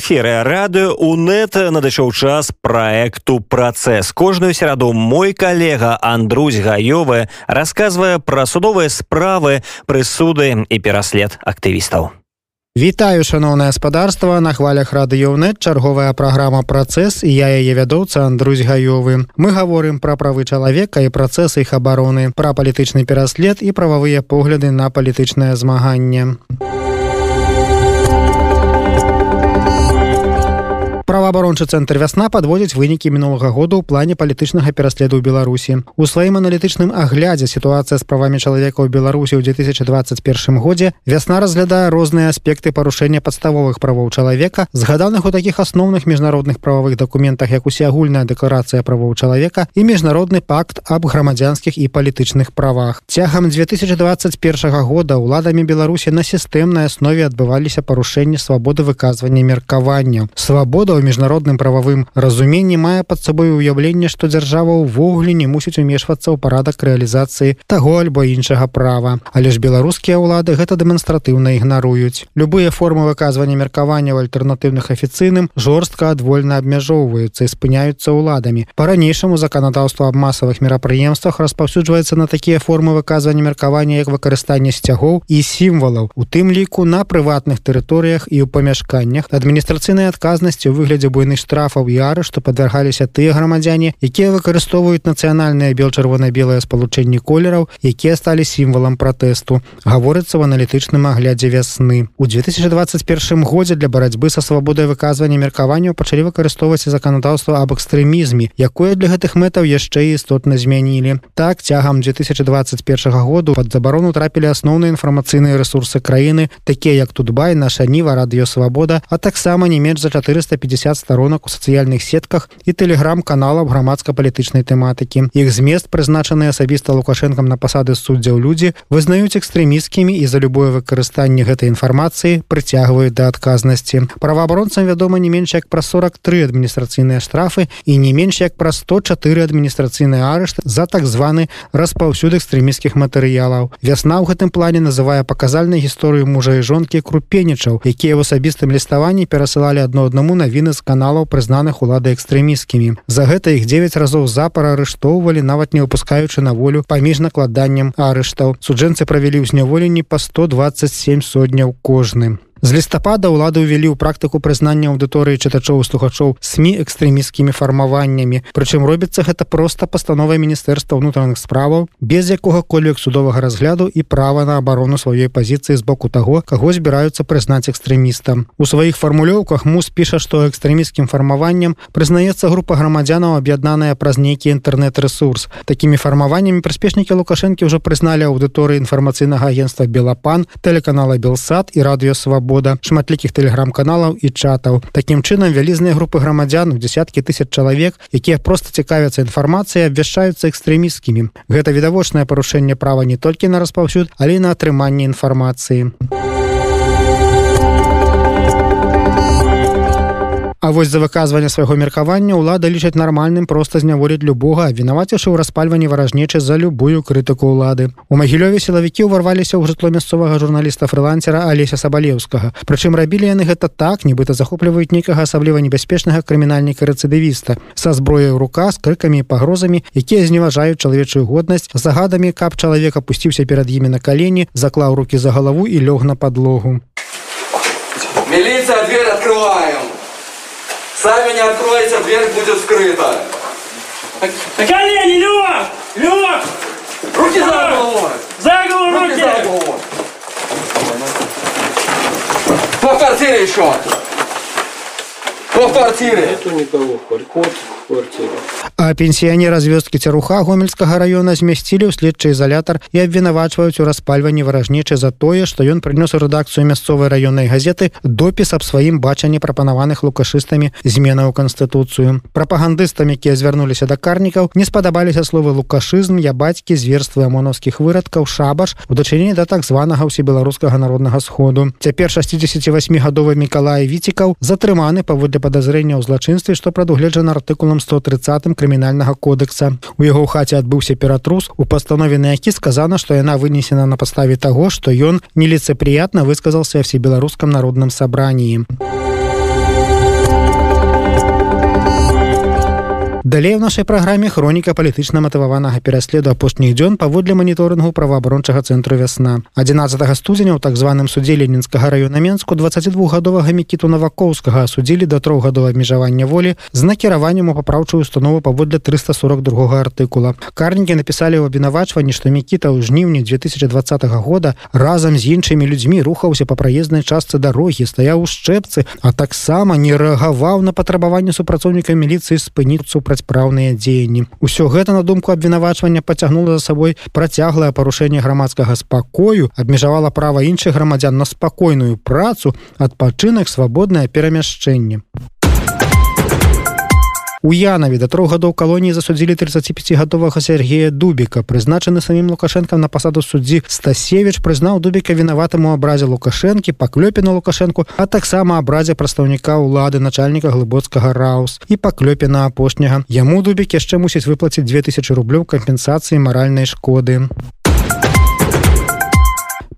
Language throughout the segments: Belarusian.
эфіры радыё унет надышоў час проекту працэс кожную сераду мой калега Андрусь гаёвы расказвае пра судовыя справы прысуды і пераслед актывістаў. Вітаю шаноўнае гаспадарства на хвалях радыёнет чарговая праграма працэс і я яе вядоўца Андрусь гаёвы. Мы гаворым пра правы чалавека і працэсы іх абароны пра палітычны пераслед і прававыя погляды на палітычнае змаганне. у праваабарончы цэнтр вясна падводзіць вынікі мінулага году ў плане палітычнага пераследу ў беларусі. У сваім аналітычным аглядзе сітуацыя з правамі чалавека ў беларусі ў 2021 годзе вясна разглядае розныя аспекты парушэння падставовых правоў чалавека згаданых у такіх асноўных міжнародных прававых дакументах як усеагульная дэкларацыя правоў чалавека і міжнародны пакт аб грамадзянскіх і палітычных правах. Цягам 2021 года ўладамі беларусі на сістэмнай аснове адбываліся парушэнні свабоды выказвання меркавання свабода ў міжнародным прававым разуменні мае пад сабой уяўленне што дзяржава ўвогуле не мусіць умешвацца ў парадак рэалізацыі таго альбо іншага права. Але ж беларускія ўлады гэта дэманстратыўна ігнаруюць. Любыя формы выказвання меркавання ў альтэрнатыўных афіцыйным жорстка адвольна абмяжоўваюцца і спыняюцца ўладамі. Па-ранейшаму заканадаўства аб масавых мерапрыемствах распаўсюджваецца на такія формы выказвання меркавання як выкарыстанне сцягоў і сімвалаў у тым ліку на прыватных тэрыторыях і ў памяшканнях. Адміністрацыйнай адказнасці выгляд выглядзе буйных штрафаў і арышту падвяргаліся тыя грамадзяне якія выкарыстоўваюць нацыянальныя бел-чырвона-белыя спалучэнні колераў якія сталі сімвалам пратэсту. Гаворыцца в аналітычным аглядзе вясны. У 2021 годзе для барацьбы са свабодай выказвання меркаванняў пачалі выкарыстоўваць заканадаўства аб экстрэмізме якое для гэтых мэтаў яшчэ істотна змянілі. Так цягам 2021 году пад забарону трапілі асноўныя інфармацыйныя ресурсы краіны такія як тутбай наша ніва радыёвабода а таксама не менш за 450 50 сторонок у сацыяльных сетках і тэлеграм-каналаў грамадска-палітычнай тэматыкі. Іх змест прызначаны асабіста лукашэнкам на пасады суддзяў людзі вызнаюць экстрэміскімі і за любое выкарыстанне гэтай інфармацыі прыцягваюць да адказнасці. Праваабаронцам вядома не менш як пра 43 адміністрацыйныя штрафы і не менш як пра 104 адміністрацыйны арышт за так званы распаўсюд экстрэміскіх матэрыялаў. Вясна ў гэтым плане называе паказальнай гісторыю мужа і жонкі крупенічаў, якія ў асабістым ліставанні перасылалі адно аднаму навіны адзіны з каналаў прызнаных улады экстрэміскімі за гэта іх 9 разоў запар арыштоўвалі нават не выпускаючы на волю паміж накладаннем арыштаў. Суджэнцы правялі ў зняволенні па 127 сотняў кожным з лістапада ўлады ўвялі ў практыку прызнання аўдыторыі чытачоў слухачоў сМ экстрэміскімі фармаваннямі. Прычым робіцца гэта проста пастановай міністэрства ўнутраных справаў без якога-колек судовага разгляду і права на абарону сваёй пазіцыі з боку таго каго збіраюцца прызнаць экстрэмістам. У сваіх фармулёўках мус піша што экстрэміскім фармаваннем прызнаецца група грамадзянаў аб'яднаная праз нейкі інтэрнэт-рэсурс. Такімі фармаваннямі прыспешнікі лукашэнкі ўжо прызналі аўдыторыі інфармацыйнага агенства белапан тэлеканала белсад і радыёсвабо свабода шматлікіх тэлеграм-каналаў і чатаў. Такім чынам вялізныя групы грамадзян у десяткі тысяч чалавек якія просто цікавяцца інфармацыя абвяшчаюцца экстрэміскімі гэта відавочнае парушэнне права не толькі на распаўсюд але на атрыманне інфармацыі. у А вось за выказванне свайго меркавання ўлада лічаць нармальным проста зняволіць любога вінавацішы ў распальванні варажнечы за любую крытыку ўлады. У магілёве сілавікі ўварваліся ў жытло мясцовага журналіста фрылансера алеся сабалеўскага. Прычым рабілі яны гэта так нібыта захопліваюць нейкага асабліва небяспечнага крымінальніка рэцыдывіста са зброяй рука з крыкамі і пагрозамі якія зневажаюць чалавечую годнасць загадамі каб чалавек апусціўся перад імі на калені заклаў руки за галаву і лёг на подлогу милиция дверь открываем Сами не откроете, дверь будет скрыта. На колени, Лёг! Лёг! Руки за голову! За голову руки! руки! За голову! По квартире еще! По квартире! Нету никого, кот квартиру. А пенсіянера з вёсткі цяруха гомельскага района змясцілі ў следчы ізалятар і абвінавачваюць у распальванні варажнічы за тое, што ён прынёс у рэдакцыю мясцовай раённай газеты допіс аб сваім бачанні прапанаваных лукашыстамі зменаў канстытуцыю. Прапагандыстам, якія звярнуліся да карнікаў, не спадабаліся словы лукашызм, я бацькі зверствы амонаўскіх вырадкаў шабаш у дачыненні да так званага ўсебеларускага народнага сходу. Цяпер 68гадовы Миколай Віцікаў затрыманы паводле падазрэння ў злачынстве, што прадугледжана артыкулам 130 крымінальнага кодекса. У яго хаце адбыўся ператрус. У пастанове на які сказана што яна вынесена на паставе таго што ён неліцепрыятна высказался всебеларускам народным сабрании далей у нашай праграме хроніка палітычна матываванага пераследу апошніх дзён паводле маніторынгу праваабарончага цэнтру вясна 11 студзеня ў так званым судзе ленінскага района менску 22гадовага мікіту навакоўскага асудзілі да трох гадоў абмежавання волі з накіраваннем у папраўчую установу паводле 342 артыкула. Карнікі напісалі ў абвінавачванні што мікіта ў жніўні 2020 года разам з іншымі людзьмі рухаўся па праезнай частцы дарогі стаяў у шчэпцы а таксама не рэагаваў на патрабаванне супрацоўніка міліцыі спыніць супрацьпраўныя дзеянні. Усё гэта на думку абвінавачвання пацягнула за сабой працяглае парушэнне грамадскага спакою абмежавала права іншых грамадзян на спакойную працу адпачынак свабоднае перамяшчэнне У Янаве да трох гадоў калоніі засудзілі 35гадовага Сергея Дубіка, прызначаны самім Лукашэнкам на пасаду суддзі Стасевіч прызнаў Дубіка вінаватым у абразе Лукашэнкі, паклёпе на Лукашэнку, а таксама абразе прадстаўніка ўлады начальніка глыбоцкага Раус і паклёпе на апошняга. Яму Дубік яшчэ мусіць выплаціць 2000 рублёў кампенсацыі маральнай шкоды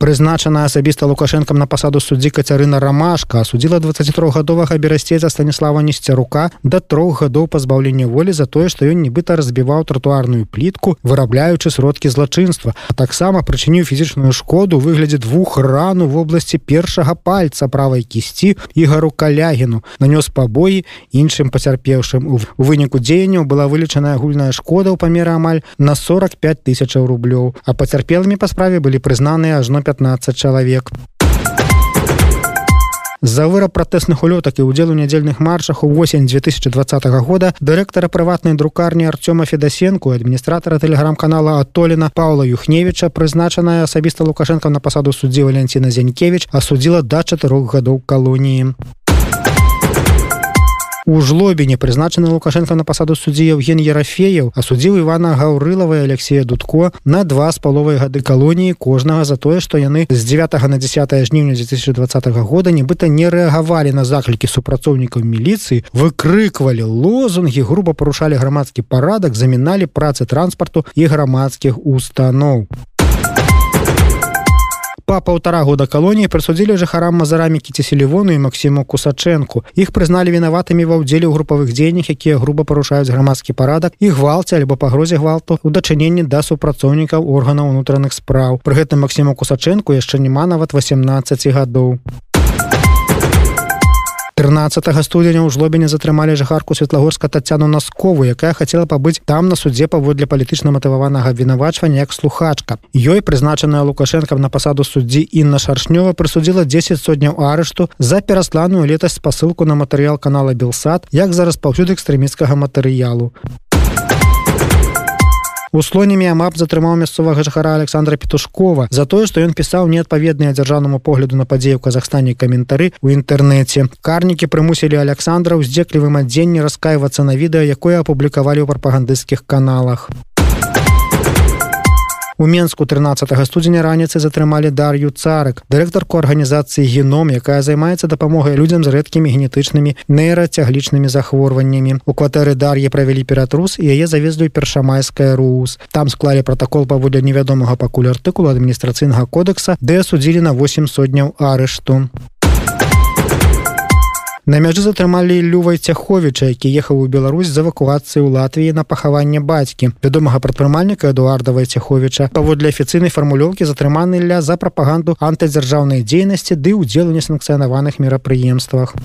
прызначана асабіста лукашэнкам на пасаду суддзі кацярына рамашка асудзіла 23гадовага берасцейца станіслава несцярука да трох гадоў пазбаўлення волі за тое што ён нібыта разбіваў тротуарную плітку вырабляючы сродкі злачынства таксама прычыніў фізічную шкоду выглядзе двух рану в области першага пальца правай кісці ігару калягіну. Нанёс пабоі іншым пацярпеўшым. У выніку дзеянняў была вылічаная агульная шкода ў памеры амаль на 45 тысячаў рублёў. А пацярпелымі па справе былі прызнаныя ажно 15 чалавек. За выраб пратэсных улётак і ўдзел у нядзельных маршах у восень 2020 года дырэктара прыватнай друкарні Арцёма Федасенку адміністратара тэлеграм-канала Атоліна Паўла Юхневіча прызначаная асабіста Лукашенко на пасаду суддзі Валенціна Зянькевич асудзіла да чатырох гадоў калоніі у жлобіне прызначаны лукашенко на пасаду суддзі евген ерафеяў асудзіў ивана гаўрылава алексея дудко на два з паловай гады калоніі кожнага за тое што яны з 9 на 10 жніўня 2020 года нібыта не рэагавалі на заклікі супрацоўнікаў міліцыі выкрыквалі лозунгі груба парушалі грамадскі парадак заміналі працы транспарту і грамадскіх устаноў па паўтара года калоніі прысудзілі жыхарам мазарамікі цеселівону і Масіму кусачэнку. Іх прызналі вінаватымі ва ўдзеле ў групавых дзеяннях якія груба парушаюць грамадскі парадак і гвалце альбо пагрозе гвалту у дачыненні да супрацоўнікаў органаў унутраных спраў. Пры гэтым Масіму кусачэнку яшчэ няма нават 18 гадоў 13 студзеня ў жлобіне затрымалі жыхарку светлагорска татяну наскову якая хацела пабыць там на суддзе паводле палітычна матываванага абвінавачвання як слухачка. Ёй прызначаная лукашэнкам на пасаду суддзі Інна шаршнёва прысудзіла 10 сотняў арышту за перасланую летась спасылку на матэрыял канала белсад як за распаўсюд экстрэміцкага матэрыялу слоне міямап затрымаў мясцовага жыхара александра петушкова за тое што ён пісаў неадпаведныя дзяржаўнаму погляду на падзею казахстане каментары у інтэрнэце. Карнікі прымусілі александра ў здзеклівым адзенні раскайвацца на відэа якое апублікавалі ў прапагандысцкіх каналах у менску 13 студзеня раніцы затрымалі дар'ю царык дырэктарку арганізацыі геном якая займаецца дапамогай людзям з рэдкімі генетычнымі нейрацяглічнымі захворваннямі. У кватэры дар'і правялі ператрус і яе завезлі першамайская рус там склалі протакол паводле невядомага пакуль артыкулу адміністрацыйнага кодекса ды асудзілі на 8 сотняў арышту На мяжы затрымалі Лювай Цяховіча, які ехаў у Беларусь з эвакуацыі ў Латвіі на пахаванне бацькі. Вядомага прадпрымальніка Эдуардава Цяховіча паводле афіцыйнай фармулёўкі затрыманы ля за прапаганду антыдзяржаўнай дзейнасці ды ўдзелу несанкцыянаваных мерапрыемствах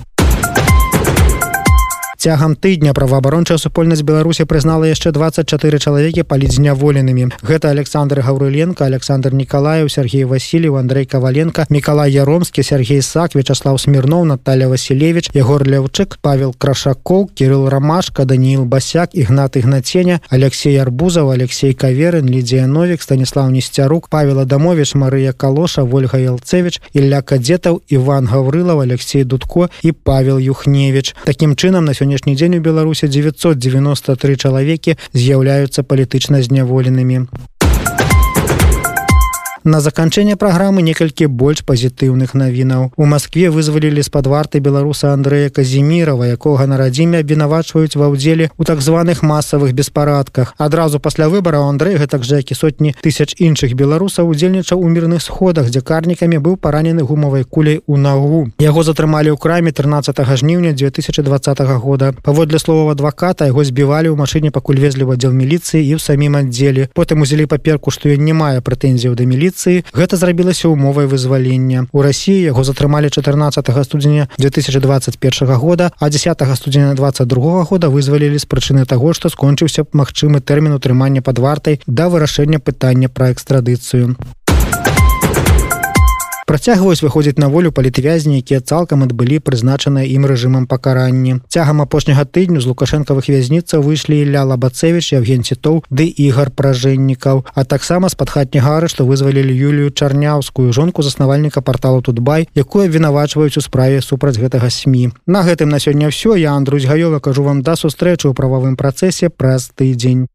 цягам тыдня праваабарончая супольнасць беларусі прызнала яшчэ 24 чалавекі паліць зняволенымі гэта александр гаўрыленко александр николаев сергей васильев андрей каваленко міколай яромскі сергей сак вячаслав смирнов наталья василевич егор ляўчык павел крашакоў кирилл ромашка даниил басяк ігнат ігнаценя алексей арбузов алексей каверын лідія новик станислав несцярук павел адамович марыя калоша ольга ялцевич ильля кадетаў иван гаврылов алексей дудко і павел юхневич. Таким чынам на сёння сённяшні дзень у беларусі 993 чалавекі з'яўляюцца палітычна зняволенымі На заканчэнне праграмы некалькі больш пазітыўных навінаў. У Маскве вызвалілі з-пад варты беларуса Андрэя Казімірова, якога на радзіме абвінавачваюць ва ўдзеле ў так званых масавых беспарадках. Адразу пасля выбараў Андрэй гэтак жа як і сотні тысяч іншых беларусаў удзельнічаў у мірных сходах, дзе карнікамі быў паранены гумавай куляй у нагу. Яго затрымалі ў краме 13 жніўня 2020 года. Паводле словаў адваката яго збівалі ў машыне пакуль везлі ў аддзел міліцыі і ў самім аддзеле. Потым узялі паперку, што ён не мае прэтэнзіяў да міліцыі. Гэта зрабілася умовай вызвалення. У рассіі яго затрымалі 14 студзеня 2021 года, а 10 студзеня 22 года вызвалілі з прычыны таго, што скончыўся магчымы тэрмін утрымання пад вартай да вырашэння пытання пра экстрадыцыю працягваюць выходзіць на волю палітвязні якія цалкам адбылі прызначаныя ім рэжымам пакаранні цягам апошняга тыдню з лукашэнкавых вязніцаў выйшлі ля лабацевич евген цітоў ды ігар пражэннікаў а таксама з-пад хатняга арышту вызвалілі юлію чарняўскую жонку заснавальніка порталу тутбай якую абвінавачваюць у справе супраць гэтага сМ на гэтым на сёння ўсё. Я Андрусь гаёва кажу вам да сустрэчы ў прававым працэсе праз тыдзень